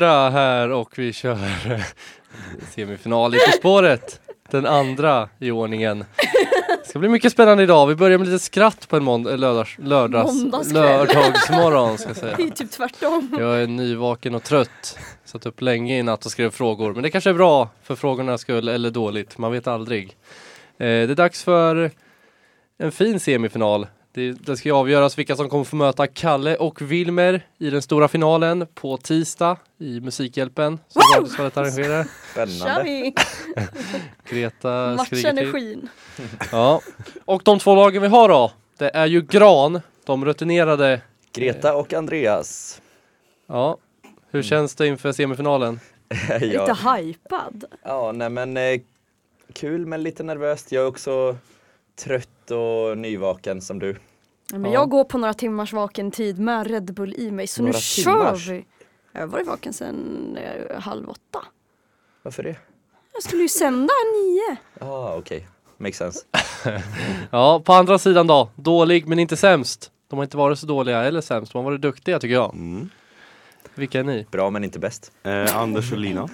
lördag här och vi kör semifinal i På spåret. Den andra i ordningen. Det ska bli mycket spännande idag. Vi börjar med lite skratt på en månd- lördags, lördags, Måndagskväll. lördagsmorgon. Ska jag säga. Det är typ tvärtom. Jag är nyvaken och trött. Satt upp länge i natt och skrev frågor. Men det kanske är bra för frågornas skull eller dåligt. Man vet aldrig. Eh, det är dags för en fin semifinal. Det, det ska ju avgöras vilka som kommer få möta Kalle och Wilmer i den stora finalen på tisdag i Musikhjälpen som Wow! Radiosvallet arrangerar. Spännande. Greta skriker till. Matchenergin. Ja. Och de två lagen vi har då. Det är ju Gran, de rutinerade. Greta och Andreas. Ja. Hur känns det inför semifinalen? Lite ja. hypad. ja, nej men eh, kul men lite nervöst. Jag är också trött och nyvaken som du. Ja, Men Ja. jag går på några timmars vaken tid med Red Bull i mig så Några nu kör timmars? vi! Jag har varit vaken sedan eh, halv åtta. Varför det? Jag skulle ju sända nio. Ja, ah, okej. Makes sense. Ja, på andra sidan då. Dålig men inte sämst. De har inte varit så dåliga eller sämst. De har varit duktiga tycker jag. Mm. Vilka är ni? Bra men inte bäst. Eh, Anders och Lina.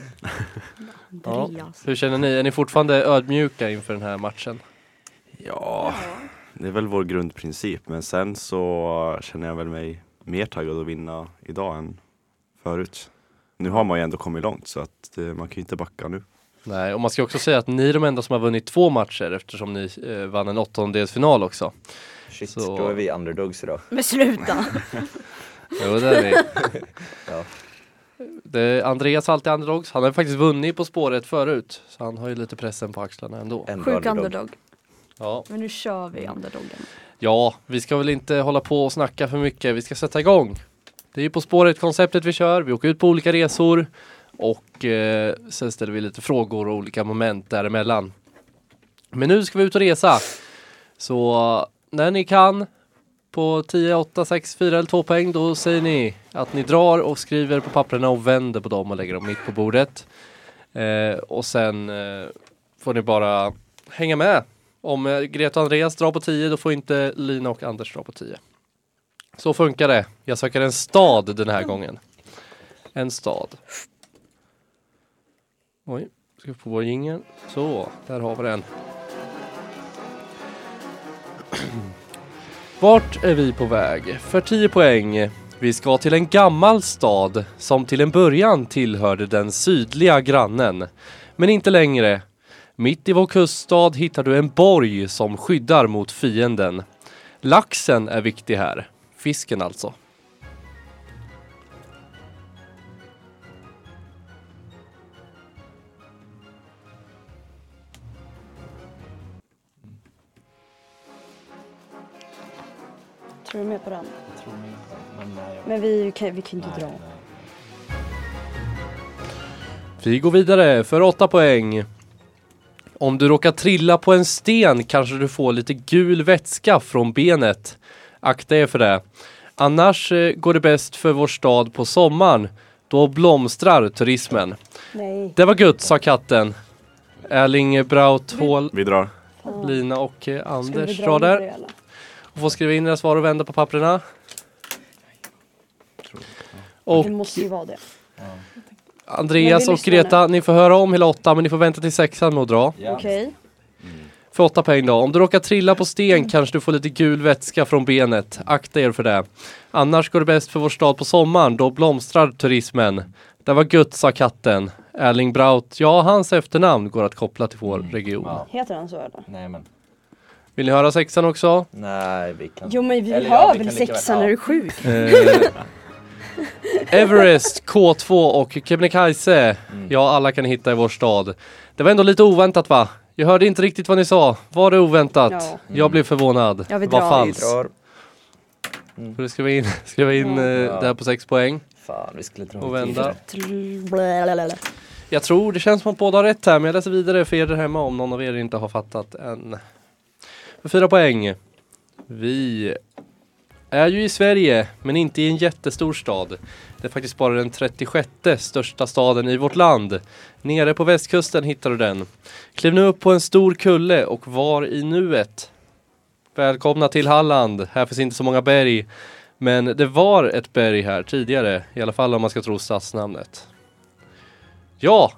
Ja. Hur känner ni? Är ni fortfarande ödmjuka inför den här matchen? Ja, det är väl vår grundprincip. Men sen så känner jag väl mig mer taggad att vinna idag än förut. Nu har man ju ändå kommit långt så att eh, man kan ju inte backa nu. Nej, och man ska också säga att ni är de enda som har vunnit två matcher eftersom ni eh, vann en åttondelsfinal också. Shit, Så- då är vi underdogs idag. Men sluta! Jo, det är vi. Ja. Det, Andreas har alltid underdogs. Han har faktiskt vunnit På spåret förut. Så han har ju lite pressen på axlarna ändå. Ändå Sjuk underdog. underdog. Ja. Men nu kör vi underdogen. ja, vi ska väl inte hålla på och snacka för mycket. Vi ska sätta igång. Det är ju På spåret konceptet vi kör. Vi åker ut på olika resor. Och eh, sen ställer vi lite frågor och olika moment däremellan. Men nu ska vi ut och resa. Så när ni kan på 10, 8, 6, 4 eller 2 poäng då säger ni att ni drar och skriver på papperna och vänder på dem och lägger dem mitt på bordet. Eh, och sen eh, får ni bara hänga med. Om eh, Greta och Andreas drar på 10 då får inte Lina och Anders dra på 10. Så funkar det. Jag söker en stad den här gången. En stad. Oj, ska vi få vår jingel. Så, där har vi den. Vart är vi på väg? För 10 poäng. Vi ska till en gammal stad som till en början tillhörde den sydliga grannen. Men inte längre. Mitt i vår kuststad hittar du en borg som skyddar mot fienden. Laxen är viktig här. Fisken alltså. Tror du med på den? Men vi kan, vi kan inte dra. Vi går vidare för 8 poäng. Om du råkar trilla på en sten kanske du får lite gul vätska från benet. Akta er för det. Annars eh, går det bäst för vår stad på sommaren. Då blomstrar turismen. Nej. Det var gött, sa katten. Erling Braut Hall, Vi drar. Lina och eh, Anders drar där. Och får skriva in era svar och vända på papperna. Och Det måste ju vara det. Andreas och Greta, ni får höra om hela åtta men ni får vänta till sexan med att dra. Okej. För åtta poäng då. Om du råkar trilla på sten kanske du får lite gul vätska från benet. Akta er för det. Annars går det bäst för vår stad på sommaren. Då blomstrar turismen. Det var gött, sa katten. Erling Braut, ja hans efternamn går att koppla till vår region. Ja. Heter den så eller? Nej men. Vill ni höra sexan också? Nej, vi kan. Jo men vi Eller hör ja, vi väl sexan, ja. är du sjuk? Everest, K2 och Kebnekaise. Ja, alla kan hitta i vår stad. Det var ändå lite oväntat va? Jag hörde inte riktigt vad ni sa. Var det oväntat? Ja. Jag blev förvånad. Ja, vi drar. Vi falskt. drar. Får du skriva in, skriva in Ja. eh, det här på sex poäng. Fan, vi skulle dra Och vända. Jag tror det känns som att båda har rätt här men jag läser vidare för er där hemma om någon av er inte har fattat än. För fyra poäng. Vi är ju i Sverige men inte i en jättestor stad. Det är faktiskt bara den 36 största staden i vårt land. Nere på västkusten hittar du den. Kliv nu upp på en stor kulle och var i nuet. Välkomna till Halland. Här finns inte så många berg. Men det var ett berg här tidigare, i alla fall om man ska tro stadsnamnet. Ja!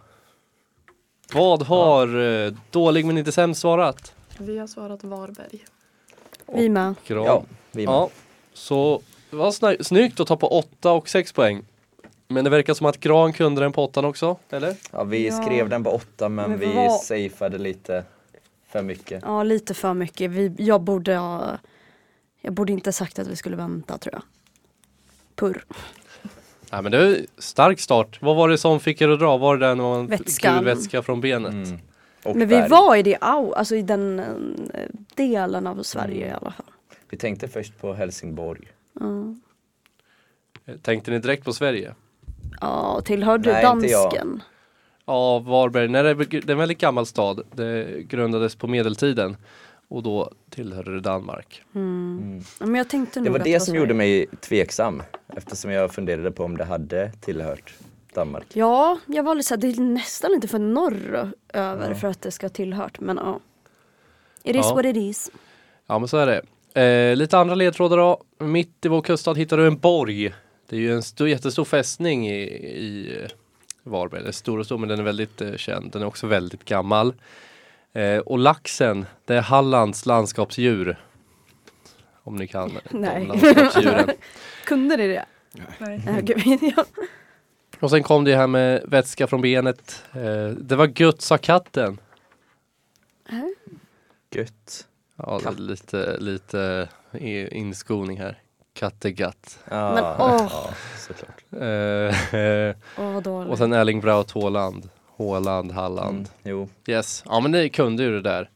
Vad har eh, dålig men inte sämst svarat? Vi har svarat Varberg. Vi med. Ja, vi med. Ja, så det var sny- snyggt att ta på 8 och 6 poäng. Men det verkar som att Gran kunde den på 8 också, eller? Ja, vi Ja. skrev den på åtta men, Men vi vad- safeade lite för mycket. Ja, lite för mycket. Vi, jag borde ha... Jag borde inte sagt att vi skulle vänta tror jag. Purr. Nej men det är stark start. Vad var det som fick er att dra? Var det den när man vätska från benet? Mm. Men vi berg. var i det, alltså i den eh, delen av Sverige i alla fall. Vi tänkte först på Helsingborg. Ja. Tänkte ni direkt på Sverige? Ja, tillhörde Nej, inte jag. dansken. Ja, Varberg. Nej, det är en väldigt gammal stad. Det grundades på medeltiden. Och då tillhörde det Danmark. Mm. Mm. Men jag tänkte Det var det som Sverige. gjorde mig tveksam eftersom jag funderade på om det hade tillhört Danmark. Ja, jag var lite såhär, det är nästan inte för norr över Ja. för att det ska tillhört. Men ja. It is Ja. what it is. Ja, men så är det. Eh, lite andra ledtrådar då. Mitt i vår kuststad hittar du en borg. Det är ju en stor, jättestor fästning i, i eh, Varberg. Den är stor och stor men den är väldigt eh, känd. Den är också väldigt gammal. Eh, och laxen, det är Hallands landskapsdjur. Om ni kan Nej. de landskapsdjuren. Kunde ni det? Nej. Nej, gud, ja. Och sen kom det här med vätska från benet. Eh, det var gött sa katten. Gött. Ja, det är Katt. lite, lite i- inskolning här. Kattegatt. Ja, Men, åh. ja, såklart. Dåligt. och sen Erling Braut Haaland. Haaland, Halland. Mm, jo, Yes, ja men ni kunde ju det där.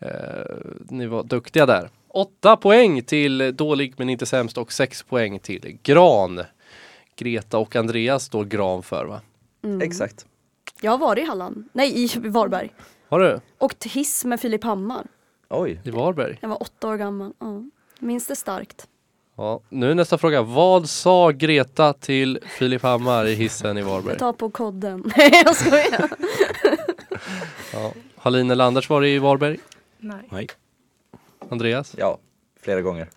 Eh, ni var duktiga där. Åtta poäng till dålig men inte sämst och sex poäng till Gran. Greta och Andreas står Gran för va? Mm. exakt. Jag har varit i Halland. Nej, i Varberg. Har du? Och till hiss med Filip Hammar. Oj, I Varberg? Jag var åtta år gammal. Ja. Minns det starkt. Ja. Nu är nästa fråga. Vad sa Greta till Filip Hammar i hissen i Varberg? Tar på kodden. Nej jag skojar. Ja. Har Lina eller Anders varit i Varberg? Nej. Nej. Andreas? ja, flera gånger.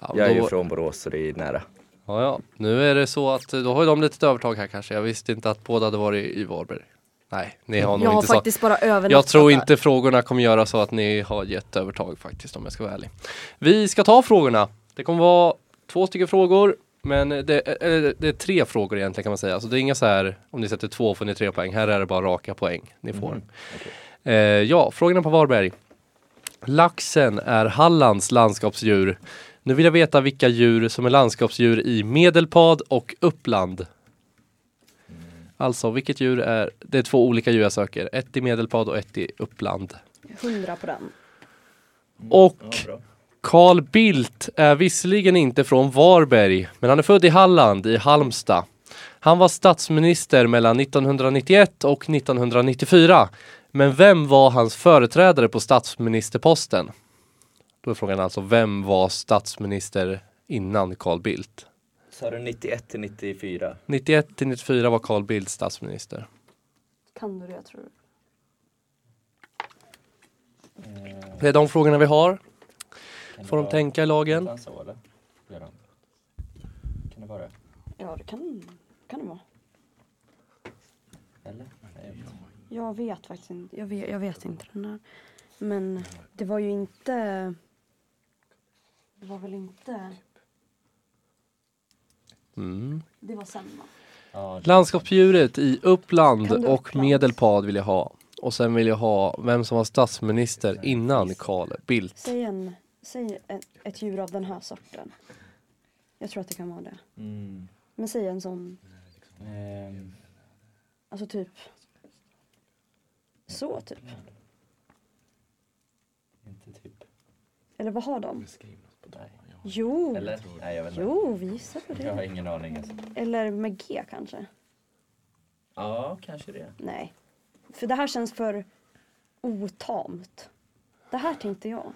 Ja, Jag är ju från Borås så det är nära. Ja, ja. Nu är det så att då har ju de lite övertag här kanske. Jag visste inte att båda hade varit i Varberg. Nej, ni har nog Jag har inte så. faktiskt bara övernattat Jag tror där. inte frågorna kommer göra så att ni har gett övertag faktiskt om jag ska vara ärlig. Vi ska ta frågorna. Det kommer vara två stycken frågor. Men det, eller det är tre frågor egentligen kan man säga. Så det är inga så här, om ni sätter två får ni tre poäng. Här är det bara raka poäng ni får. Mhm, Eh, ja, frågorna på Varberg. Laxen är Hallands landskapsdjur. Nu vill jag veta vilka djur som är landskapsdjur i Medelpad och Uppland. Alltså, vilket djur är... Det är två olika djur jag söker. Ett i Medelpad och ett i Uppland. Hundra på den. Och Ja. Carl Bildt är visserligen inte från Varberg, men han är född i Halland, i Halmstad. Han var statsminister mellan 1991 och 1994. Men vem var hans företrädare på statsministerposten? Då är frågan alltså, vem var statsminister innan Carl Bildt? Sa du 91 till 94? 91 till 94 var Carl Bildt statsminister. Kan du det tror du? Det är de frågorna vi har. Får de tänka i lagen? Kan det vara det? Ja det kan, kan det vara. Eller? Nej, jag. Jag vet faktiskt inte. Jag vet, jag vet inte den här. Men det var ju inte... Det var väl inte... Mm. Det var sen va? Ja, det- Landskapsdjuret i Uppland och? Medelpad vill jag ha. Och sen vill jag ha vem som var statsminister innan Carl Bildt. Säg, en, säg ett, ett djur av den här sorten. Jag tror att det kan vara det. Mm. Men säg en sån, Ehm, alltså typ... Så typ. inte typ. Eller vad har de? Jo, Eller? Nej, jag vet inte. jo vi gissar på Jag har det. ingen aning. Alltså. Eller med G kanske? Ja, kanske det. Nej. För det här känns för otamt. Det här tänkte jag.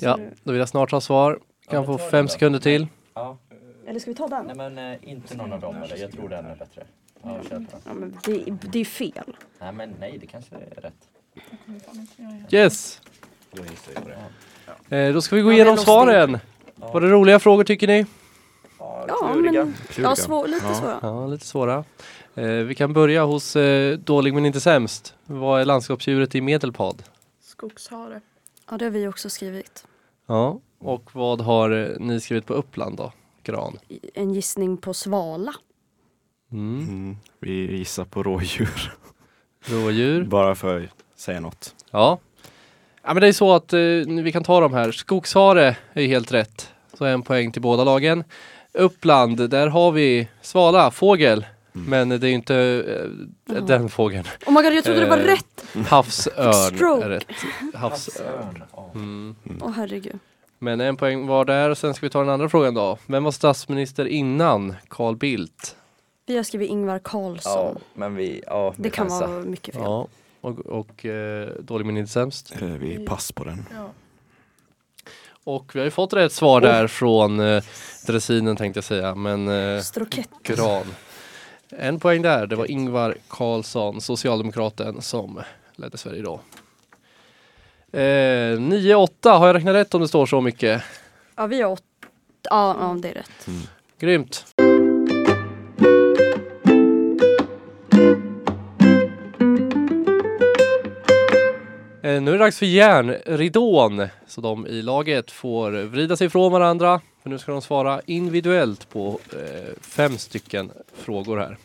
Ja, då vill jag snart ha svar. Ja, Kan men få fem då. sekunder till. Ja, Eller ska vi ta den? nej men eh, inte någon av dem eller? Jag tror den är bättre. Ja. Ja, men det, det är fel. Nej men nej, det kanske är rätt. Yes! Jag gissar ju på det. Eh, då ska vi gå Ja, igenom svaren. Var det roliga frågor tycker ni? Ja, men ja, svår, lite svåra. Ja, lite svåra. Eh, vi kan börja hos eh, dålig men inte sämst. Vad är landskapsdjuret i Medelpad? Skogshare. Ja, det har vi också skrivit. Ja, och vad har eh, ni skrivit på Uppland då? Gran. En gissning på svala. Mm. Mm. Vi gissar på rådjur. Rådjur. Bara för att säga något. Ja. Ja, men det är så att eh, vi kan ta de här. Skogshare är helt rätt. Så en poäng till båda lagen. Uppland, där har vi svala, fågel. Mm. Men det är ju inte eh, Ja. den fågeln. Oh my god, jag trodde det var Eh, rätt! Havsörn Stroke. är rätt. Havsörn. Ja. Mm. Åh herregud. Men en poäng var där. Sen ska vi ta den andra frågan då. Vem var statsminister innan Carl Bildt? Vi har skrivit Ingvar Ja, Carlsson. men vi, ja, det vi kan chansar. vara mycket fel. Ja, och, och eh, dålig men inte sämst. Eh, Vi pass på den. Ja. Och vi har ju fått rätt svar där från eh, dressinen tänkte jag säga, men eh, Strokett. gran. En poäng där, det var Ingvar Carlsson, socialdemokraten, som ledde Sverige då. Eh, 9-8, har jag räknat rätt om det står så mycket? Ja, vi har åtta. Ja, ja, det är rätt. Grymt! Eh, nu är det dags för järnridån. Så de i laget får vrida sig ifrån varandra. För nu ska de svara individuellt på eh, fem stycken frågor här.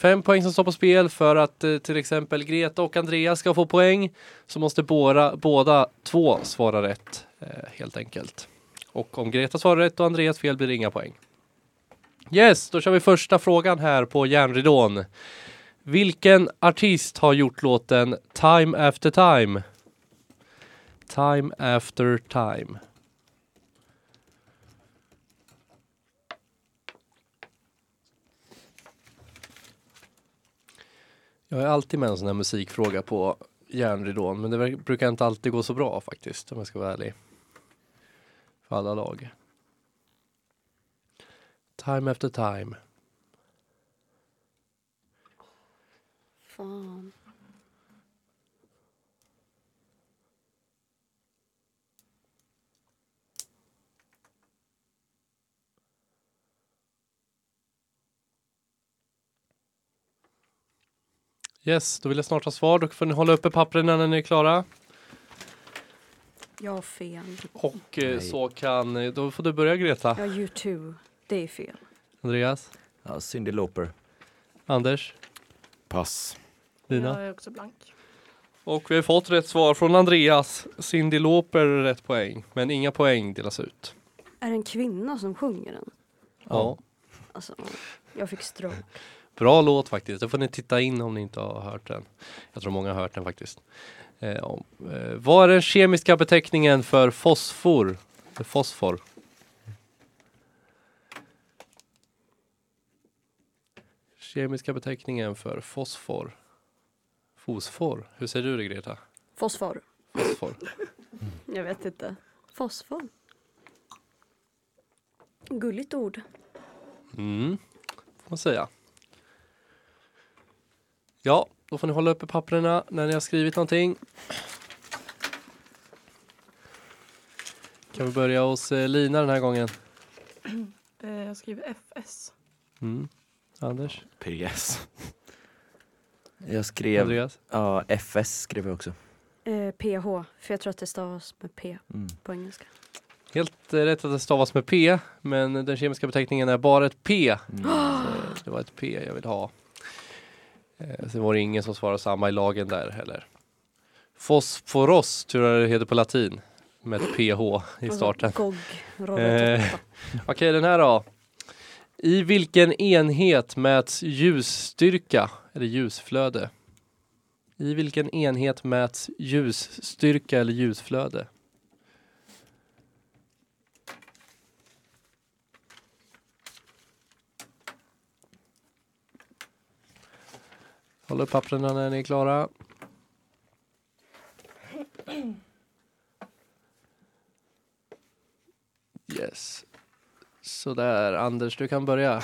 Fem poäng som står på spel för att eh, till exempel Greta och Andreas ska få poäng. Så måste båda, båda två svara rätt eh, helt enkelt. Och om Greta svarar rätt och Andreas fel blir det inga poäng. Yes, då kör vi första frågan här på järnridån. Vilken artist har gjort låten Time After Time? Time After Time. Jag är alltid med en sån här musikfråga på järnridån, men det brukar inte alltid gå så bra faktiskt, om jag ska vara ärlig. För alla lag. Time after time. Fan. Yes, då vill jag snart ha svar. Då får ni hålla uppe pappren när ni är klara. Jag har fel. Och eh, Nej. så kan, eh, då får du börja Greta. Jag har U2. Det är fel. Andreas, Ja, Cyndi Lauper. Anders, Pass. Lina. Jag är också blank. Och vi har fått rätt svar från Andreas. Cindy Lauper rätt poäng, men inga poäng delas ut. Är det en kvinna som sjunger den? Ja. Alltså, jag fick stroke. Bra låt faktiskt. Det får ni titta in om ni inte har hört den. Jag tror många har hört den faktiskt. Eh, om, eh, vad är den kemiska beteckningen för fosfor? För fosfor. Kemiska beteckningen för fosfor. Fosfor. Hur säger du det Greta? Fosfor. Fosfor. Jag vet inte. Fosfor. Gulligt ord. Mm, får man säga. Ja, då får ni hålla uppe papperna när ni har skrivit någonting. Kan vi börja hos eh, Lina den här gången? Eh, Jag skriver FS. Mm. Anders? PS. Jag skrev, Andreas? ja FS skrev jag också. Eh, PH. För jag tror att det stavas med P Mm. på engelska. Helt eh, rätt att det stavas med P, men den kemiska beteckningen är bara ett P. Mm. Så det var ett P jag vill ha. Eh, sen var det ingen som svarade samma i lagen där heller. Fosforos tror jag det heter på latin. Med ett PH i starten. GOG. Eh, Okej, den här då. I vilken enhet mäts ljusstyrka eller ljusflöde? I vilken enhet mäts ljusstyrka eller ljusflöde? Håll upp papperna när ni är klara. Yes. Sådär, Anders du kan börja.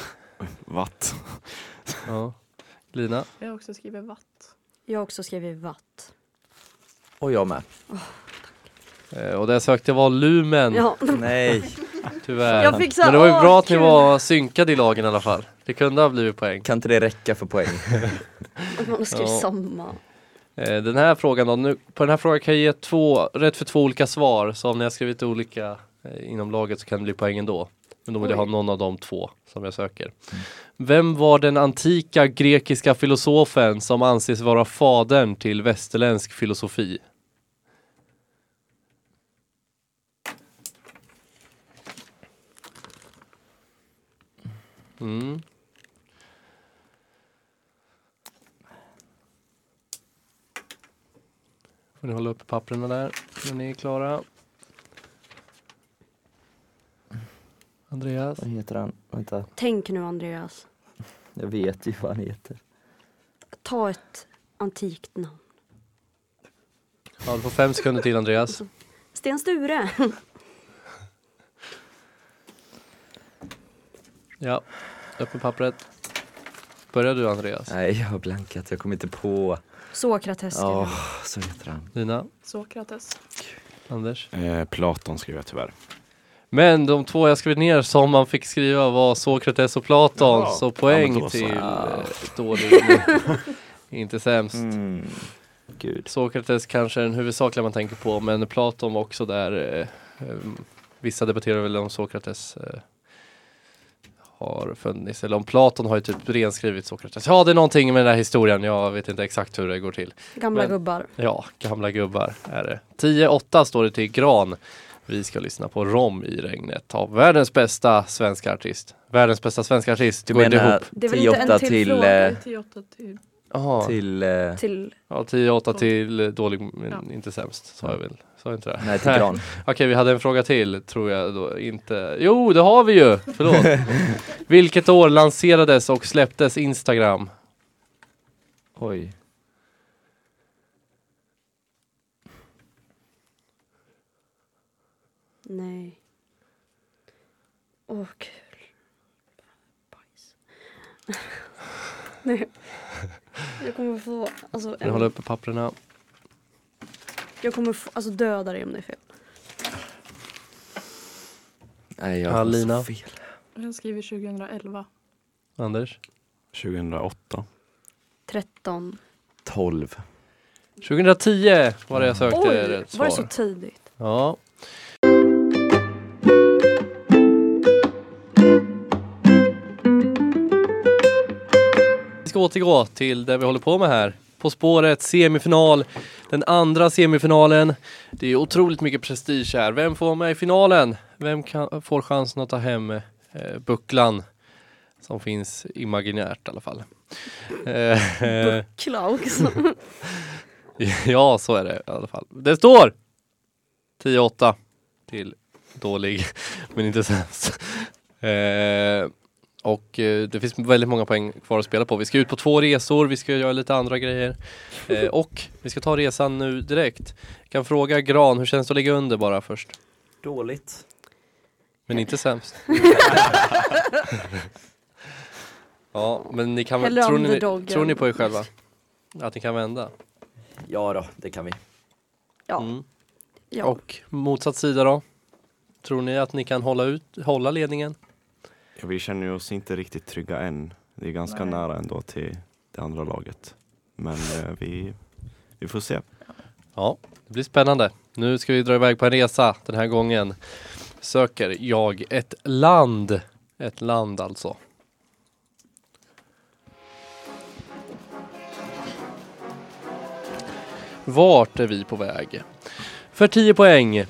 Watt. Ja. Lina? Jag har också skrivit watt. Jag har också skrivit watt. Och jag med. Eh, och det jag sökte var lumen. Ja, Nej. Tyvärr. Jag fick så här, Men det var ju åh, bra att ni kul. var synkade i lagen i alla fall. Det kunde ha blivit poäng. Kan inte det räcka för poäng? Att man har skrivit Ja. samma. Eh, Den här frågan då, nu, på den här frågan kan jag ge två, rätt för två olika svar. Så om ni har skrivit olika eh, inom laget så kan det bli poäng ändå. Men då vill jag ha Oj. någon av de två som jag söker. Vem var den antika grekiska filosofen som anses vara fadern till västerländsk filosofi? Mm. Får ni hålla upp papperna där när ni är klara. Andreas? Vad heter han? Vänta, Tänk nu Andreas. jag vet ju vad han heter. Ta ett antikt namn. Ja, du får fem sekunder till Andreas. Sten Sture. Ja, upp med pappret. Börjar du Andreas? Nej, jag har blankat, jag kommer inte på. Sokrates Ja, jag. så heter han. Dina? Sokrates. Anders? Eh, Platon skrev jag tyvärr. Men de två jag skrev ner som man fick skriva var Sokrates och Platon. Jaha. Så Ja, poäng så. till eh, dålig. Inte sämst. Mm. Gud. Sokrates kanske är den huvudsakliga man tänker på men Platon var också där. Eh, eh, vissa debatterar väl om Sokrates eh, har funnits. Eller om Platon har ju typ renskrivit Sokrates. Ja det är någonting med den här historien. Jag vet inte exakt hur det går till. Gamla Men- gubbar. Ja, gamla gubbar är det. 10-8 står det till Gran. Vi ska lyssna på Rom i regnet av världens bästa svenska artist. Världens bästa svenska artist. Du Går inte menar ihop. Det är väl inte en 10-8 till till, fråga? eh, 10-8 till. Jaha. till, eh, Till Ja, 10-8 till eh, dålig men Ja. inte sämst. Sa jag väl. Sa jag inte det? nej till gran. Okej, vi hade en fråga till tror jag då inte. Jo, det har vi ju! Förlåt. Vilket år lanserades och släpptes Instagram? Oj. Nej. Åh, kul. Bajs. Nej. Jag kommer få, alltså, Jag håller en, uppe papperna. jag kommer få, alltså döda dig om det är fel. Nej, jag Ja, har så Lina. fel. Jag skriver 2011. Anders? 2008. 13. 12. 2010 var det jag sökte Oj, rätt var det svar. så tidigt? Ja. Ska återgå till det vi håller på med här. På spåret, semifinal. Den andra semifinalen. Det är otroligt mycket prestige här. Vem får med i finalen? Vem kan, får chansen att ta hem eh, bucklan? Som finns imaginärt i alla fall. Eh, eh, Buckla också. Ja, så är det i alla fall. Det står 10-8 till dålig, men inte sämst. Eh, och eh, det finns väldigt många poäng kvar att spela på. Vi ska ut på två resor, vi ska göra lite andra grejer. Eh, och vi ska ta resan nu direkt. Jag kan fråga Gran, hur känns det att ligga under bara först? Dåligt. Men inte sämst. ja, men ni kan väl, tror ni, underdoggen. tror ni på er själva? Att ni kan vända? Ja då, det kan vi. Ja. Mm. ja. Och motsatt sida då? Tror ni att ni kan hålla, ut, hålla ledningen? Ja, vi känner oss inte riktigt trygga än. Det är ganska Nej. nära ändå till det andra laget. Men eh, vi, vi får se. Ja, det blir spännande. Nu ska vi dra iväg på en resa den här gången. Söker jag ett land. Ett land alltså. Vart är vi på väg? För 10 poäng.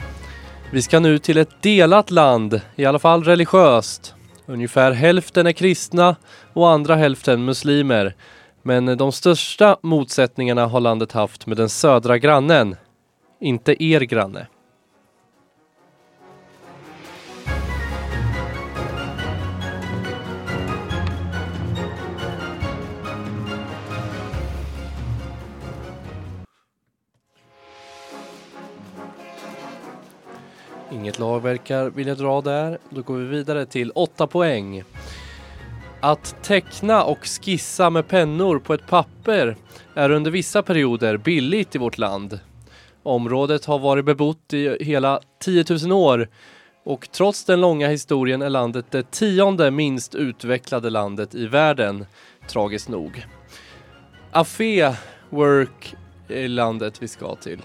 Vi ska nu till ett delat land, i alla fall religiöst. Ungefär hälften är kristna och andra hälften muslimer. Men de största motsättningarna har landet haft med den södra grannen. Inte er granne. Inget lag verkar vilja dra där. Då går vi vidare till 8 poäng. Att teckna och skissa med pennor på ett papper är under vissa perioder billigt i vårt land. Området har varit bebott i hela 10 000 år Och trots den långa historien är landet det tionde minst utvecklade landet i världen, tragiskt nog. Afé Work är landet vi ska till.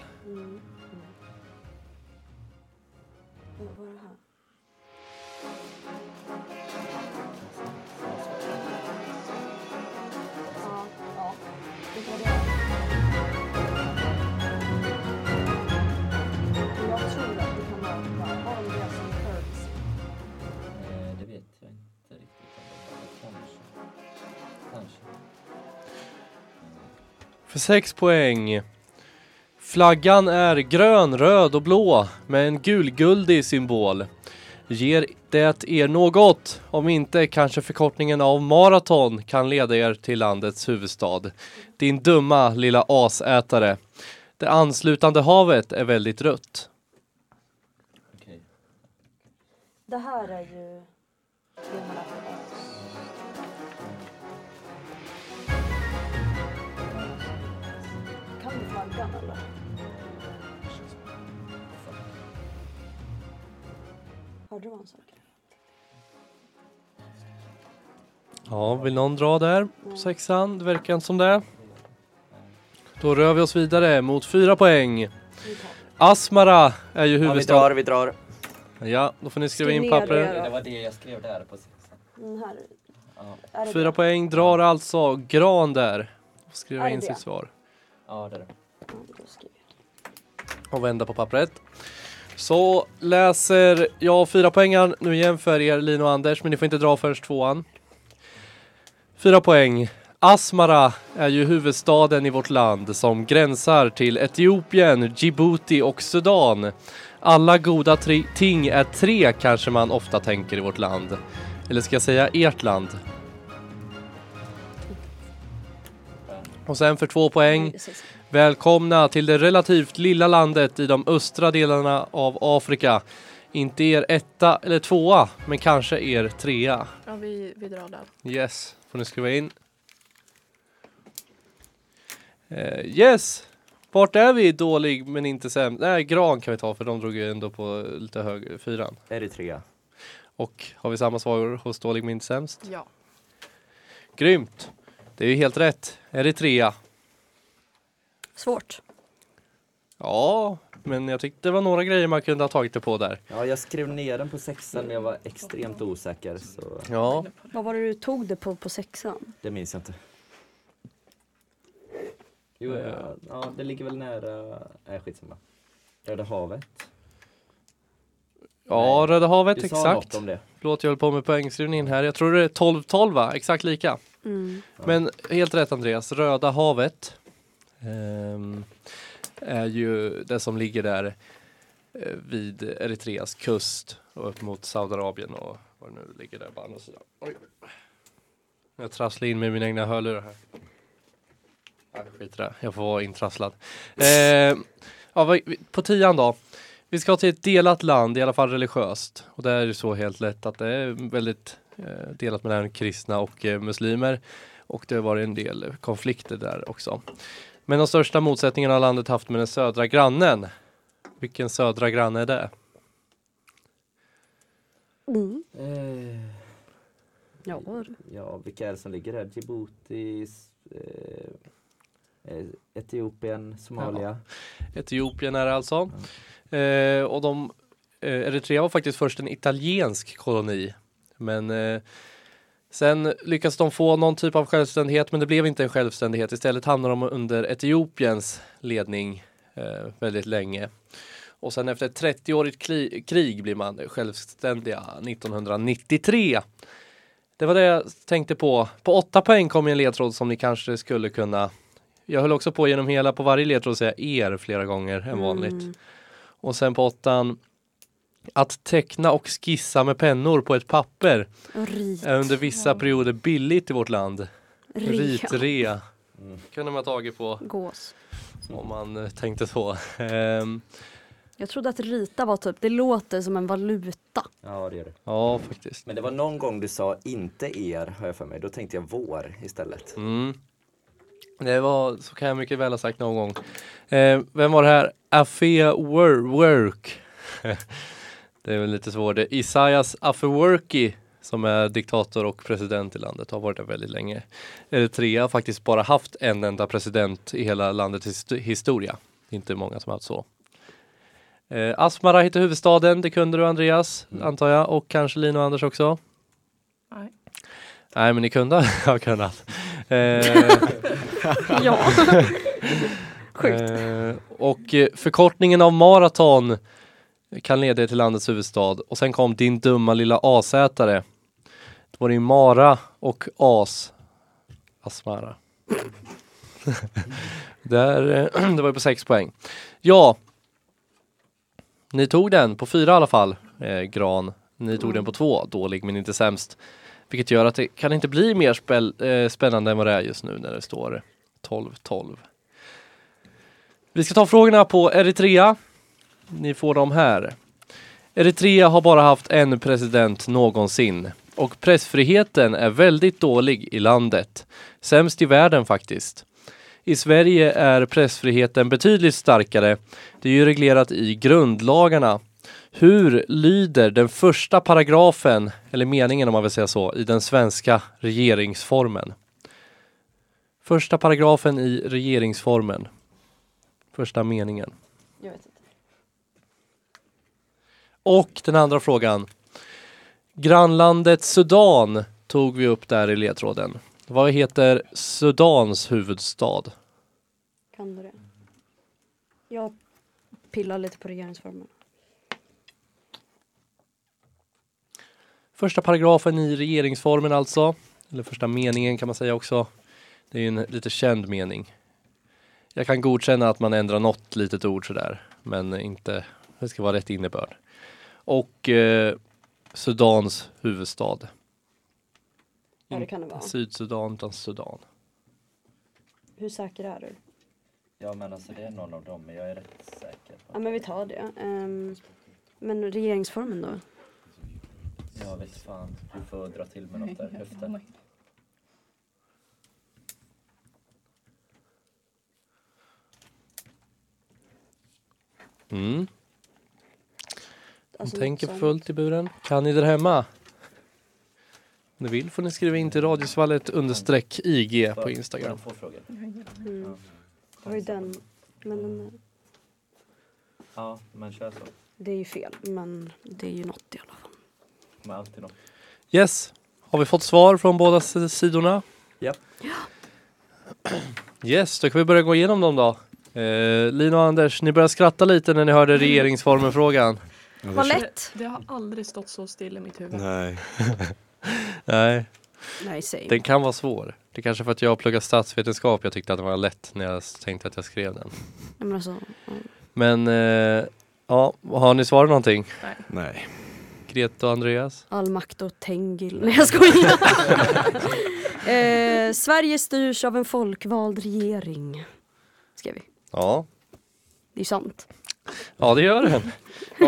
6 poäng. Flaggan är grön, röd och blå med en gulguldig symbol. Ger det er något? Om inte kanske förkortningen av maraton kan leda er till landets huvudstad. Din dumma lilla asätare. Det anslutande havet är väldigt rött. Det här är ju det man på oss. Kan du flaggan eller? Hörde du vad han sa? Ja, vill någon dra där? Sexan, det verkar inte som det. Då rör vi oss vidare mot fyra poäng. Asmara är ju Ja, vi huvudstad. drar, vi drar. Ja, då får ni skriva Skriv in ner pappret. det. Det var det jag skrev där på sexan. Den här. Ja, Är det Fyra poäng drar alltså Gran där. Skriva Är det in det? sitt svar. ja det är det. Och vända på pappret. Så läser jag fyra poängar nu igen för er Lina och Anders, men ni får inte dra förrän tvåan. Fyra poäng. Asmara är ju huvudstaden i vårt land som gränsar till Etiopien, Djibouti och Sudan. Alla goda ting är tre kanske man ofta tänker i vårt land. Eller ska jag säga ert land? Och sen för två poäng. Välkomna till det relativt lilla landet i de östra delarna av Afrika. Inte er etta eller tvåa, men kanske er trea. Ja, vi, vi drar där. Yes, får ni skriva in. Eh, yes, vart är vi dålig men inte sämst? Nej, Gran kan vi ta för de drog ju ändå på lite hög fyran. Eritrea. Och har vi samma svar hos dålig men inte sämst? Ja. Grymt! Det är ju helt rätt. Eritrea. Svårt. Ja, men jag tyckte det var några grejer man kunde ha tagit det på där. Ja, jag skrev ner den på sexan men jag var extremt osäker så Ja, Vad var det du tog det på på sexan? det minns jag inte. Jo, ja, ja det ligger väl nära, nej skitsamma. Röda havet. ja Nej, Röda havet Du sa exakt. något om det. Förlåt, jag höll på med poängskrivningen här. Jag tror det är 12-12 va? Exakt lika. Mm. Men helt rätt Andreas, Röda havet Ehm, är ju det som ligger där eh, vid Eritreas kust och upp mot Saudiarabien och vad det nu ligger där på andra sidan. Oj. Jag trasslar in med mina egna hörlurar här. Nej, skit i det. Jag får vara intrasslad. Eh, ja, på tian då. Vi ska till ett delat land, i alla fall religiöst. Och det är ju så helt lätt att det är väldigt eh, delat mellan kristna och eh, muslimer. Och det har varit en del konflikter där också. Men de största motsättningarna har landet haft med den södra grannen. Vilken södra granne är det? Mm. Eh, Ja, ja, vilka är det som ligger där? Djibouti, eh, eh, Etiopien, Somalia. Etiopien är det alltså. Eh, och de, eh, Eritrea var faktiskt först en italiensk koloni. Men eh, sen lyckades de få någon typ av självständighet men det blev inte en självständighet. Istället hamnade de under Etiopiens ledning eh, väldigt länge. Och sen efter ett 30-årigt kli- krig blir man självständiga 1993. Det var det jag tänkte på. På åtta poäng kom en ledtråd som ni kanske skulle kunna jag höll också på genom hela på varje ledtråd säga er flera gånger än vanligt. Mm. Och sen på åttan att teckna och skissa med pennor på ett papper rit. är under vissa perioder billigt i vårt land. Rea. Ritrea Mm. kunde man tagit på Gås. om man eh, tänkte så. Ehm, Jag trodde att rita var typ, det låter som en valuta. Ja, det gör det. ja, faktiskt. Men det var någon gång du sa inte er, har jag för mig. Då tänkte jag vår istället. Mm. Det var, så kan jag mycket väl ha sagt någon gång. Eh, vem var det här? Afea Wor- Work. Det är väl lite svårt. Det Isaias Afewerki som är diktator och president i landet har varit där väldigt länge. Eritrea har faktiskt bara haft en enda president i hela landets hist- historia. Det är inte många som har haft så. Eh, Asmara heter huvudstaden, det kunde du Andreas, antar jag, och kanske Lina och Anders också. Nej. Nej, men ni kunde ha kunnat. Eh, Ja. Sjukt. Eh, och eh, förkortningen av maraton kan leda er till landets huvudstad. Och sen kom din dumma lilla asätare. Det var det ju Mara och As. Asmara. Där, eh, det var ju på sex poäng. Ja. Ni tog den på fyra i alla fall, eh, Gran. Ni tog den på två, dålig men inte sämst. Vilket gör att det kan inte bli mer späl, eh, spännande än vad det är just nu när det står 12-12. Vi ska ta frågorna på Eritrea. Ni får dem här. Eritrea har bara haft en president någonsin och pressfriheten är väldigt dålig i landet. Sämst i världen faktiskt. I Sverige är pressfriheten betydligt starkare. Det är ju reglerat i grundlagarna. Hur lyder den första paragrafen, eller meningen om man vill säga så, i den svenska regeringsformen? Första paragrafen i regeringsformen. Första meningen. Jag vet inte. Och den andra frågan. Grannlandet Sudan tog vi upp där i ledtråden. Vad heter Sudans huvudstad? Kan du det? Jag pillar lite på regeringsformen. Första paragrafen i regeringsformen alltså. Eller första meningen kan man säga också. Det är ju en lite känd mening. Jag kan godkänna att man ändrar något litet ord sådär. Men inte, det ska vara rätt innebörd. Och eh, Sudans huvudstad. Ja, det kan det vara. Sydsudan utan Sudan. Hur säker är du? Ja men alltså det är någon av dem, men jag är rätt säker. Ja, men vi tar det. Ehm, men regeringsformen då? Jag vet fan, du får dra till med något där, höften. Mm. Alltså, Tänker något för sånt. fullt i buren. Kan ni där hemma? Om ni vill får ni skriva in till radiosvallet understreck IG på Instagram. Mm. Ja. Det var ju den. Men den, Ja, men kör så. det är ju fel. Men det är ju något i alla fall. Med alltid något. Yes. Har vi fått svar från båda sidorna? Japp. Yes, då kan vi börja gå igenom dem då. Eh, Lina och Anders, ni började skratta lite när ni hörde regeringsformen-frågan. Ja, det Vad lätt! Det har aldrig stått så still i mitt huvud. Nej. Nej, Nej, säg. den kan vara svår. Det är kanske för att jag har pluggat statsvetenskap jag tyckte att den var lätt när jag tänkte att jag skrev den. Nej, men alltså, ja. Men eh, ja, har ni svarat någonting? Nej. Greta och Andreas? All makt och Tengil. Nej jag skojar. eh, Sverige styrs av en folkvald regering. Skrev vi. Ja, Det är sant. Ja det gör den.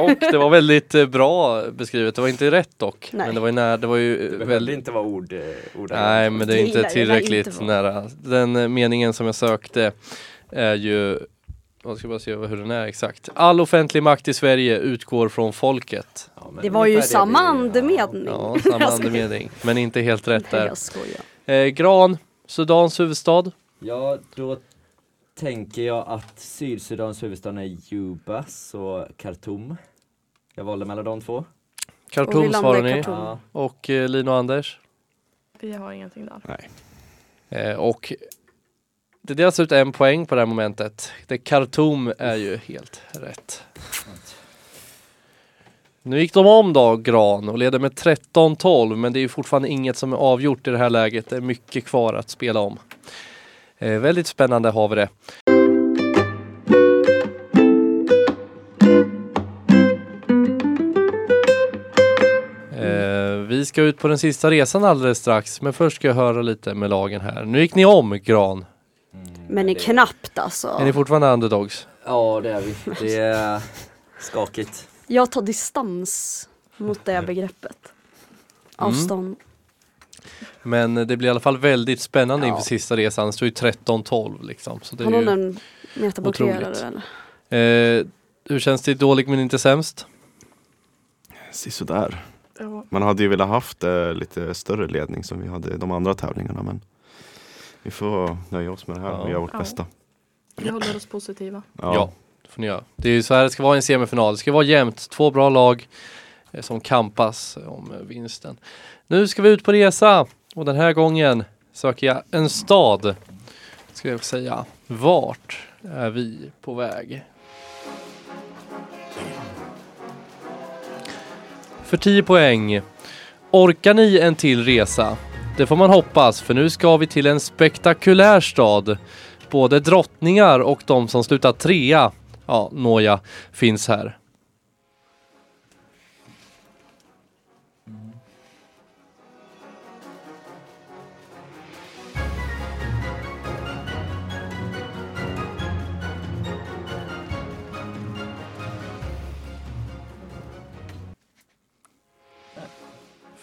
Och det var väldigt eh, bra beskrivet. Det var inte rätt dock. Nej. Men det var ju nära, det var ju eh, Det väldigt inte vara ord, eh, ord Nej men det är inte tillräckligt inte nära. Den meningen som jag sökte är ju jag ska bara se hur den är exakt. All offentlig makt i Sverige utgår från folket. Ja, men Det var ju samma andemening. Ja, samma andemening. Men inte helt rätt Nej, där. Eh, Gran, Sudans huvudstad. Ja, då tänker jag att Sydsudans huvudstad är Juba, så Khartoum. Jag valde mellan de två. Khartoum svarar ni. Khartoum. Ja, Och eh, Lina och Anders. Vi har ingenting där. Eh, och det delas ut en poäng på det här momentet. Det Khartoum är ju helt rätt. Nu gick de om då, Gran, och leder med 13-12, men det är ju fortfarande inget som är avgjort i det här läget. Det är mycket kvar att spela om. Eh, väldigt spännande har vi det. Eh, vi ska ut på den sista resan alldeles strax, men först ska jag höra lite med lagen här. Nu gick ni om, Gran. mm, Men det- knappt alltså. Är ni fortfarande underdogs? Ja, det är vi. Det är skakigt. Jag tar distans mot det begreppet. Avstånd. Men det blir i alla fall väldigt spännande Ja. inför sista resan. Det står ju 13-12 liksom. Så det Har är någon en metablockerare otroligt. eller? eh, hur känns det dåligt men inte sämst? Sisådär. Ja, Man hade ju velat haft eh, lite större ledning som vi hade i de andra tävlingarna men vi får nöja oss med det här och Ja. göra vårt Ja. bästa. vi håller oss positiva. Ja. Det får ni göra. Det är ju så här det ska vara i en semifinal. Det ska vara jämnt. Två bra lag eh, som kampas om vinsten. Nu ska vi ut på resa och den här gången söker jag en stad. Ska jag säga. Vart är vi på väg? För 10 poäng. Orkar ni en till resa? Det får man hoppas för nu ska vi till en spektakulär stad. Både drottningar och de som slutar trea, ja, nåja, finns här.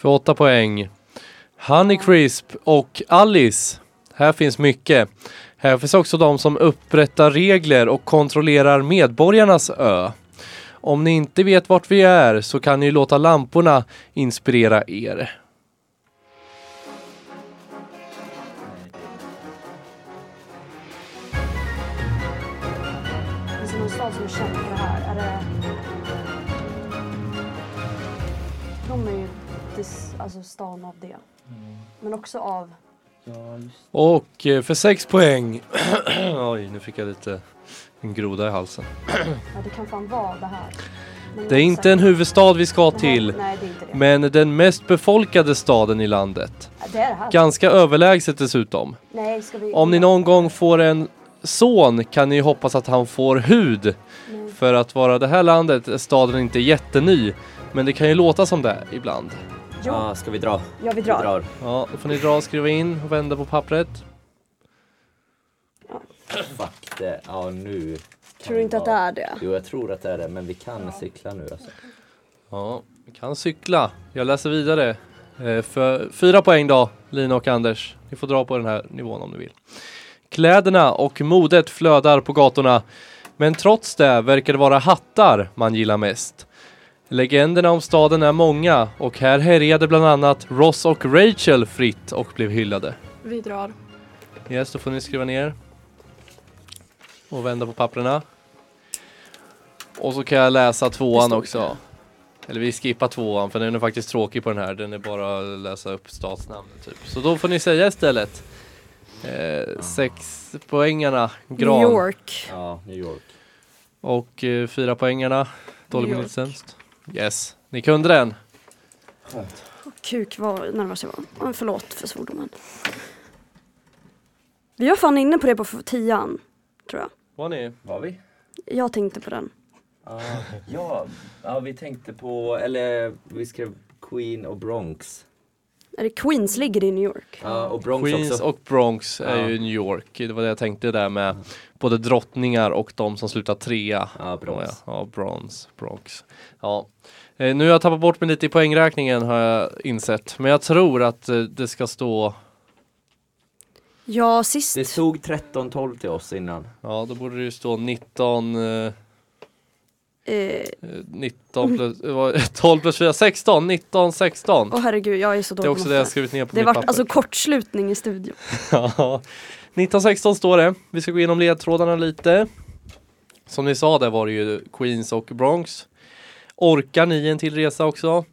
För åtta poäng. Honey Crisp och Alice. Här finns mycket. Här finns också de som upprättar regler och kontrollerar medborgarnas ö. Om ni inte vet vart vi är så kan ni låta lamporna inspirera er. Alltså stan av det. Men också av... Och eh, för sex poäng. Oj, nu fick jag lite en groda i halsen. Ja, det kan fan vara det här. Men Det är inte en huvudstad vi ska Det här- till, Nej, det är inte det. men den mest befolkade staden i landet. Det är det här. Ganska överlägset dessutom. Nej, ska vi... Om ni någon gång får en son kan ni hoppas att han får hud. Nej. För att vara det här landet är staden inte jätteny. Men det kan ju låta som det ibland. Jo, Ah, ska vi dra? ja, vi Vi drar. drar. Ja, då får ni dra och skriva in och vända på pappret. Fuck det. Ja, nu. Tror du inte att det är det? Jo, jag tror att det är det, men vi kan cykla nu alltså. Ja, vi kan cykla. Jag läser vidare. Eh, för fyra poäng då, Lina och Anders. Ni får dra på den här nivån om ni vill. Kläderna och modet flödar på gatorna. Men trots det verkar det vara hattar man gillar mest. Legenderna om staden är många och här härjade bland annat Ross och Rachel fritt och blev hyllade. Vi drar. Yes, då får ni skriva ner. Och vända på papperna. Och så kan jag läsa tvåan också. Eller vi skippar tvåan för den är faktiskt tråkig på den här. Den är bara att läsa upp stadsnamnet typ. Så då får ni säga istället. Eh, sex poängarna Gran. New York. Ja, New York. Och eh, fyra poängarna Dålig New minut York. sämst. Yes, ni kunde den. Kuk vad nervös jag var. Förlåt för svordomen. Vi var fan inne på det på tian, tror jag. Var ni? Var vi? Jag tänkte på den. Ah, ja, ja, vi tänkte på, eller vi skrev Queen och Bronx. Är det Queens ligger i New York? Ja, och Bronx Queens också. och Bronx är Ja. ju New York. Det var det jag tänkte där med både drottningar och de som slutar trea. Ja, Bronx. Ja, ja Bronx, Bronx. Ja. Eh, nu har jag tappat bort mig lite i poängräkningen har jag insett. Men jag tror att eh, det ska stå, Ja, sist. Det stod 13-12 till oss innan. ja då borde det ju stå 19, eh, Eh, eh, 19 plus, eh, vad- 12 plus 4, 16, 19, 16. Åh herregud, jag är så Det dålig är på också det jag skrivit ner på Det mitt vart papper. alltså kortslutning i studion. Ja, 1916 står det. Vi ska gå igenom ledtrådarna lite. Som ni sa, där var det ju Queens och Bronx. Orkar ni en till resa också?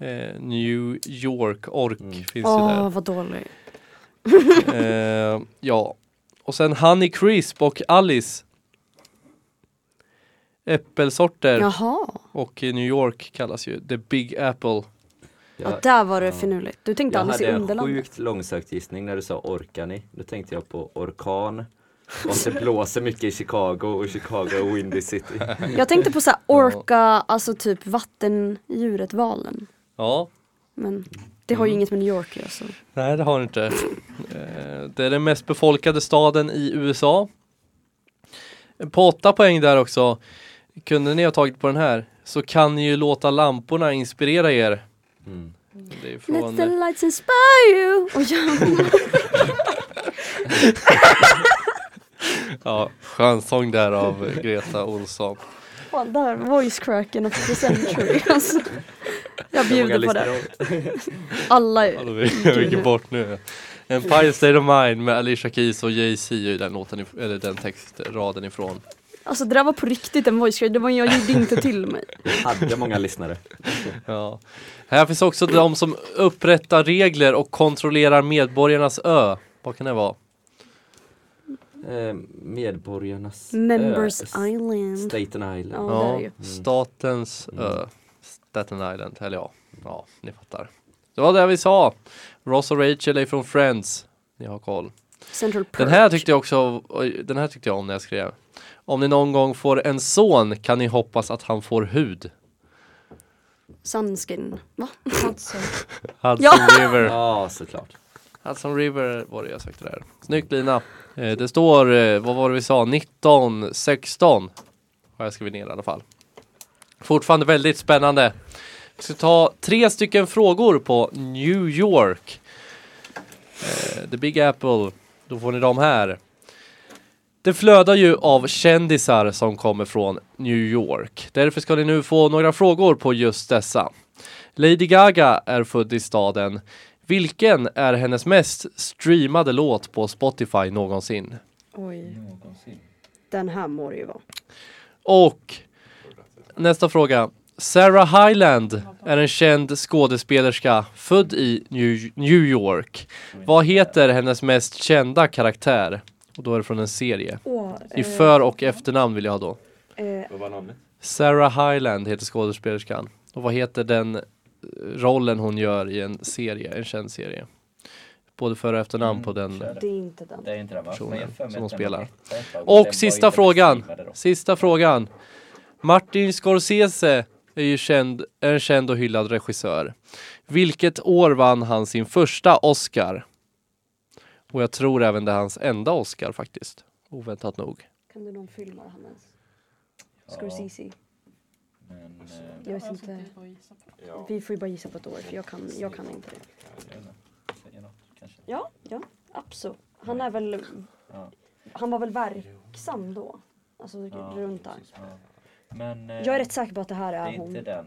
Eh, New York, Ork Mm. finns Åh, ju vad dålig. där. Eh, ja, och sen Honey Crisp och Alice. Äppelsorter Jaha. och i New York kallas ju The Big Apple. Ja, Jag, där var det ja. finurligt. Du tänkte jag Alice i hade en Underlandet. sjukt långsökt gissning när du sa orkar ni. Då tänkte jag på orkan. Och att det blåser mycket i Chicago och Chicago är Windy City. Jag tänkte på så här orka, alltså typ vattendjuret valen. Ja, Men det har ju Mm. inget med New York att göra. Så. Nej, det har det inte. Eh, Det är den mest befolkade staden i USA. På åtta poäng där också. Kunde ni ha tagit på den här så kan ni ju låta lamporna inspirera er. Mm. Det är Let från, the lights inspire you! Och jag, ja, skönsång där av Greta Olsson. fan, där, voice cracken of the century. Alltså. Jag bjuder på det. Alla Alltså, vi vi gick bort nu. Empire State of Mind med Alicia Keys och Jay-Z är den låten, eller den textraden ifrån. Alltså det där var på riktigt en voice crack, det var jag gjorde inte till mig. Hade många lyssnare. Ja. Här finns också de som upprättar regler och kontrollerar medborgarnas ö. Vad kan det vara? Eh, medborgarnas Members ö, Island. Staten Island. Ja, det ju. Statens Mm. ö. Staten Island, eller ja, ja, ni fattar. Det var det vi sa. Ross och Rachel är från Friends. Ni har koll. Central Perk. Den här tyckte jag också, den här tyckte jag om när jag skrev. Om ni någon gång får en son kan ni hoppas att han får hud. Sunskin. Va? Hudson. Hudson Ja. River. Ja, såklart. Hudson River var det jag sökte där. Snyggt Lina. Eh, det står, eh, vad var det vi sa, 19, 16. Har jag skrivit ner i alla fall. Fortfarande väldigt spännande. Vi ska ta tre stycken frågor på New York. Eh, The Big Apple. Då får ni dem här. Det flödar ju av kändisar som kommer från New York. Därför ska ni nu få några frågor på just dessa. Lady Gaga är född i staden. Vilken är hennes mest streamade låt på Spotify någonsin? Oj, den här må det ju vara. Och nästa fråga. Sarah Hyland är en känd skådespelerska född i New York. Vad heter hennes mest kända karaktär? Och då är det från en serie. Åh, I för och efternamn vill jag ha då. eh, Vad var namnet? Sarah Hyland heter skådespelerskan. Och vad heter den eh, rollen hon gör i en serie, en känd serie? Både för och efternamn på den. kör det är inte den. Det är inte va? Personen Men jag har för mig som att de den spelar. var etta ett tag, men den Och sista frågan. då. Sista frågan. Martin Scorsese är ju känd, är en känd och hyllad regissör. Vilket år vann han sin första Oscar? Och jag tror även det är hans enda Oscar faktiskt. Oväntat nog. Kan du någon film av hennes? Ja, Scorsese? men, eh, Jag vet inte. Vi får ju bara gissa på ett år för jag kan, jag kan inte det. Ja, ja, absolut. Han är väl, Ja. han var väl verksam då? Alltså Ja, runt där. ja. Men eh, Jag är rätt säker på att det här det är är hon. inte den.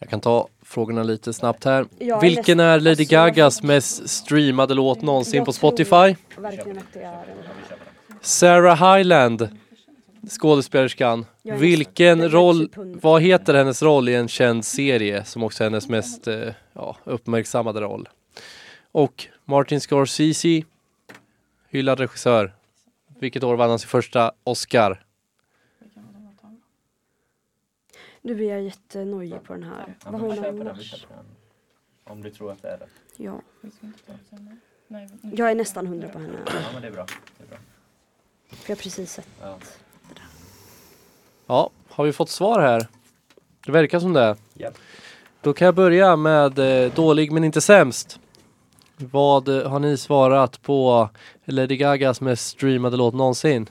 Jag kan ta frågorna lite snabbt här. Är Vilken är Lady Gagas mest streamade låt någonsin på Spotify? Sarah Hyland, skådespelerskan. Vilken roll, typ vad heter hennes roll i en känd serie som också är hennes mest eh, ja, uppmärksammade roll? Och Martin Scorsese, hyllad regissör. Vilket år vann han sin första Oscar? Nu blir jag jättenojig på den här. Ja, Vad men hon annars? Om du tror att det är det. Ja, det jag är nästan hundra på henne. Ja men det är bra. Det är bra. För jag har precis sett. Ja. Ja, har vi fått svar här? Det verkar som det. Japp. Då kan jag börja med eh, dålig men inte sämst. Vad eh, har ni svarat på Lady Gagas mest streamade låt någonsin?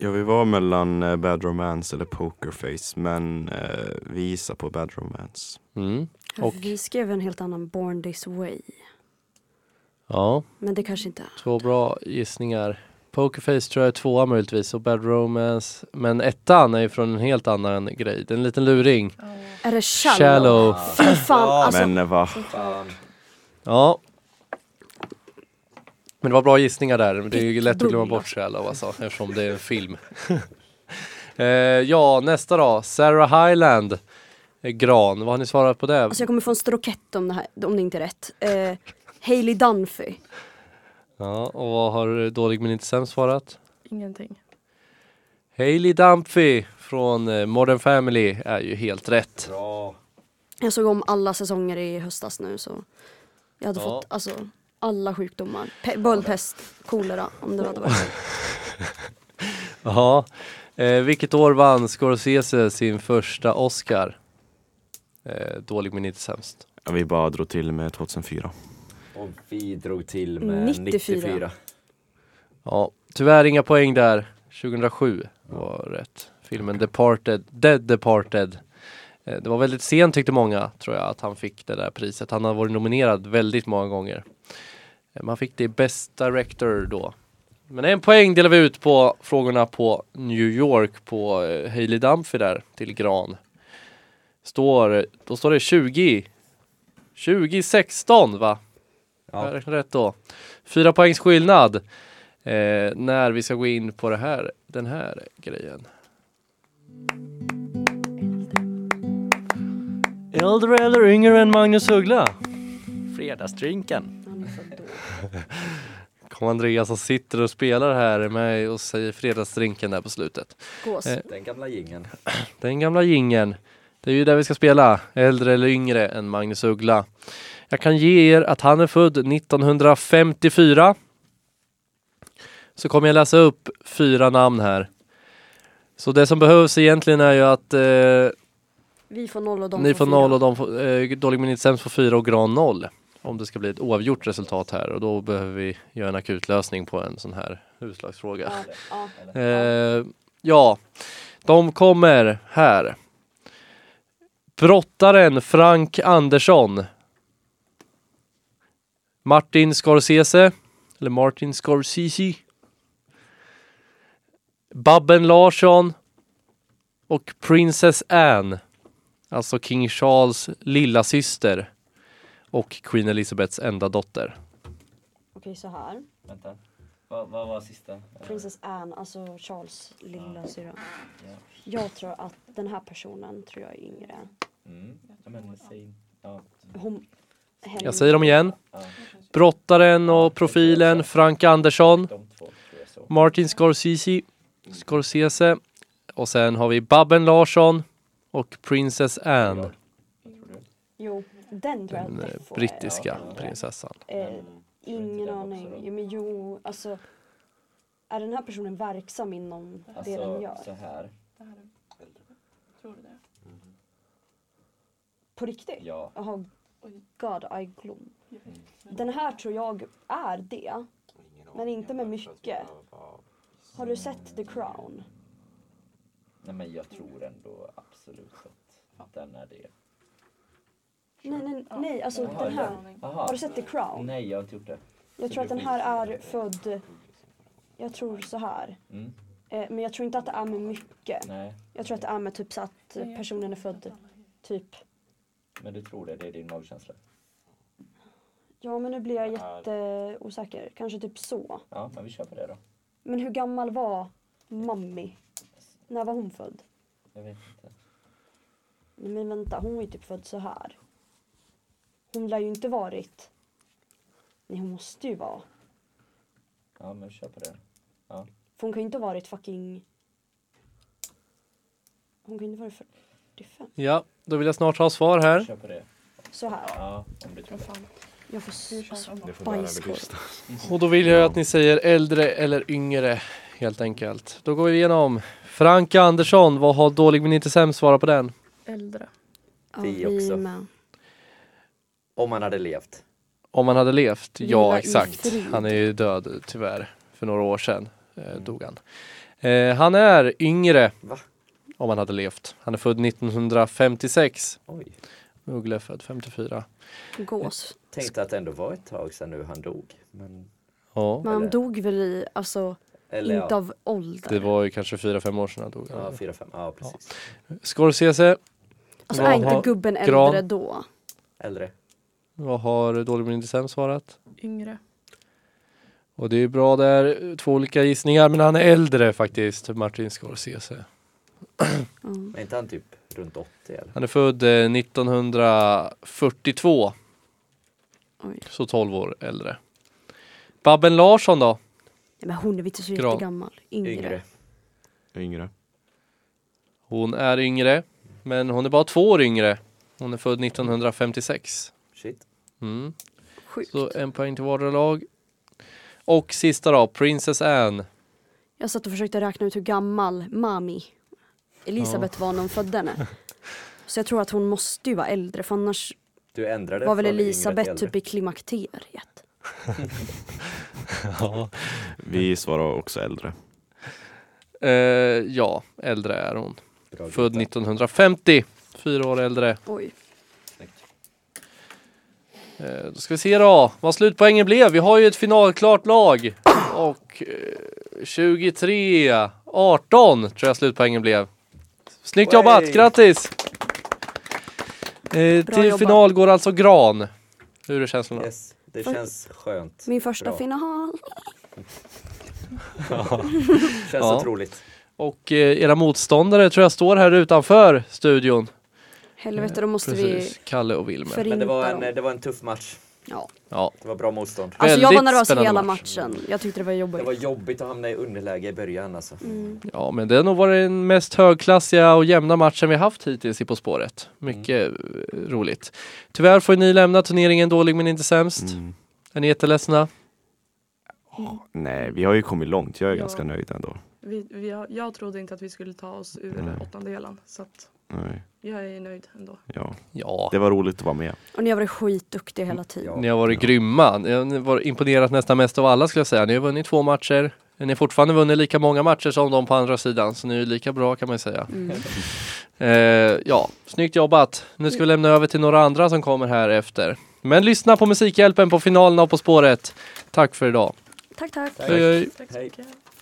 Ja, vi var mellan eh, Bad Romance eller Pokerface, men eh, vi gissar på Bad Romance. Mm. Och- Vi skrev en helt annan Born This Way. Ja, Men det kanske inte är. två bra gissningar. Pokerface tror jag är tvåa möjligtvis och Bad Romance. Men ettan är ju från en helt annan grej. Det är en liten luring. Ja. Är det Shallow? Shallow. Fy fan, alltså. men va? Fan. Ja. Men det var bra gissningar där. Det är ju lätt att glömma bort Shallow alltså, eftersom det är en film. eh, ja, nästa då. Sarah Hyland. Eh, Gran. Vad har ni svarat på det? Alltså jag kommer få en strokett om det här, om det inte är rätt. Eh, Hailey Dunphy. Ja, och vad har dålig men inte sämst svarat? Ingenting. Hailey Dumphy från eh, Modern Family är ju helt rätt. Bra. Jag såg om alla säsonger i höstas nu så jag hade Ja. fått alltså alla sjukdomar. Pe- Böldpest, kolera om det hade varit. Jaha. Eh, vilket år vann Scorsese sin första Oscar? Eh, dålig men inte sämst. Ja, vi bara drog till med 2004. Och vi drog till med 94. 94. Ja, tyvärr inga poäng där. 2007 var rätt. Filmen Departed, Dead Departed. Eh, Det var väldigt sent tyckte många, tror jag, att han fick det där priset. Han har varit nominerad väldigt många gånger. Man fick det i Best Director då. Men en poäng delar vi ut på frågorna på New York på eh, Hailey Dumphy där till Gran. Står, då står det 20. 2016 va? Ja. Rätt då. Fyra poängs skillnad. Eh, när vi ska gå in på det här, den här grejen. Äldre eller yngre än Magnus Uggla? Fredagsdrinken. Kom Andreas och sitter och spelar här med och säger fredagsdrinken där på slutet. Gås. Eh, Den gamla gingen. Den gamla gingen. Det är ju där vi ska spela. Äldre eller yngre än Magnus Uggla. Jag kan ge er att han är född 1954. Så kommer jag läsa upp fyra namn här. Så det som behövs egentligen är ju att eh, Vi får noll och de ni får noll och de får, eh, dålig minut sämst får fyra och Gran noll. Om det ska bli ett oavgjort resultat här och då behöver vi göra en akutlösning på en sån här utslagsfråga. Ja, ja. Eh, ja, de kommer här. Brottaren Frank Andersson. Martin Scorsese, eller Martin Scorsese. Babben Larsson och Princess Anne. Alltså King Charles lilla syster och Queen Elizabeths enda dotter. Okej så här. Vänta. Vad, vad var sista? Princess Anne, alltså Charles lilla syrra. Ja. Jag tror att den här personen tror jag är yngre. Mm. Ja, men säg... Ja. Hon, Jag säger dem igen. ja. Brottaren och profilen Frank Andersson. De två tror jag så. Martin Scorsese, Scorsese och sen har vi Babben Larsson och Princess Anne, tror? Jo, den tror jag den eh, defo är brittiska äldre. prinsessan. Eh, ingen det aning. Ja, men jo, alltså. Är den här personen verksam inom det den Alltså, gör? så här. Det här är... Tror du det? På riktigt? Ja. Jaha. God I glom. Inte. Den här tror jag är det. Men inte med mycket. Har du sett The Crown? Nej men jag tror ändå absolut att den är det. Nej, nej, nej, alltså Jaha, den här. ja. Aha. Har du sett The Crown? Nej jag har inte gjort det. Jag Så tror att den här är född, jag tror så här. Mm. Eh, Men jag tror inte att det är med mycket. Nej, Jag tror att det är med typ så att personen är född typ. men du tror det, det är din magkänsla. Ja men nu blir jag jätteosäker. Kanske typ så. Ja, men vi kör på det då. Men hur gammal var Mammi? När var hon född? Jag vet inte. Nej men vänta, hon var ju typ född så här. Hon lär ju inte varit... Nej hon måste ju vara. Ja, men kör på det. För hon kan ju inte ha varit fucking... Hon kan ju inte ha varit 45. Ja, då vill jag snart ha svar här. Kör på det. Så här. Ja, om du tror det. fan. Jag får Du kör s- framåt. Det får bära bajskorv. Och då vill jag att ni säger äldre eller yngre helt enkelt. Då går vi igenom. Frank Andersson, vad har dålig men inte sämst? Svara på den. Äldre. Ja, Vi vi också. med. Om man hade levt. Om han hade levt? Vila Ja, exakt. Han är ju död tyvärr. För några år sedan eh, dog han. Eh, han är yngre. Va? Om han hade levt. Han är född 1956. Oj. Uggla är född 54. Gås. Tänkte att det ändå var ett tag sedan nu han dog. Men, Ja, Men han dog väl i, alltså eller inte ja. av ålder. det var ju kanske 4-5 år sedan han dog. Ja, fyra, fem. Ja, precis. Scorsese, Alltså är inte gubben Gran? äldre då? Äldre. Vad har dålig sämst svarat? Yngre. Och det är bra där, två olika gissningar, men han är äldre faktiskt, Martin Scorsese. Mm. Men inte han typ runt 80 eller? Han är född eh, 1942, Oj. så 12 år äldre. Babben Larsson då? Ja, men hon är inte så jättegammal. Yngre. Yngre. Yngre. Hon är yngre, men hon är bara två år yngre. Hon är född 1956. Shit. Mm. Sjukt. Så en poäng till vardera lag. Och sista då, Princess Anne. Jag satt och försökte räkna ut hur gammal Mami Elisabeth var när hon födde henne. Så jag tror att hon måste ju vara äldre för annars Du ändrade var väl Elisabeth typ i klimakteriet. Ja. Vi svarar också äldre. Eh, ja, äldre är hon. Bra Född gubbe. 1950. Fyra år äldre. Oj. Eh, då ska vi se då vad slutpoängen blev. Vi har ju ett finalklart lag. Och eh, 23, 18 tror jag slutpoängen blev. Snyggt jobbat, grattis! Eh, Bra till jobbat. final går alltså Gran. Hur är känslorna? Yes, det känns skönt. Min första Bra. final. Känns Ja. otroligt. Och eh, era motståndare tror jag står här utanför studion. Helvete, då måste Precis. Kalle och Wilmer. Förinta Men det var, dem. en, det var en tuff match. Ja. Ja, Det var bra motstånd. Alltså jag var nervös spännande hela match. matchen. Jag tyckte det var Det jobbigt. var jobbigt att hamna i underläge i början alltså. Mm. ja, men det har nog varit den mest högklassiga och jämna matchen vi haft hittills i På spåret. Mycket Mm. eh, roligt. Tyvärr får ni lämna turneringen dålig men inte sämst. Mm. Är ni jätteledsna? Nej, vi har ju kommit långt. Jag är Ja. ganska nöjd ändå. Vi, vi, har- jag trodde inte att vi skulle ta oss ur Nej. åttondelen. Så att Nej, jag är nöjd ändå. ja. Ja, Det var roligt att vara med. Och ni har varit skitduktiga hela tiden. Ja. ni har varit Ja. grymma. Ni har varit imponerat nästan mest av alla skulle jag säga. Ni har vunnit två matcher. Ni har fortfarande vunnit lika många matcher som de på andra sidan, så ni är lika bra kan man ju säga. Mm. Eh, ja, snyggt jobbat. Nu ska vi lämna över till några andra som kommer här efter. Men lyssna på Musikhjälpen på finalen av På spåret. Tack för idag. Tack, tack. Tack. Hej, hej. Tack så Hej. mycket.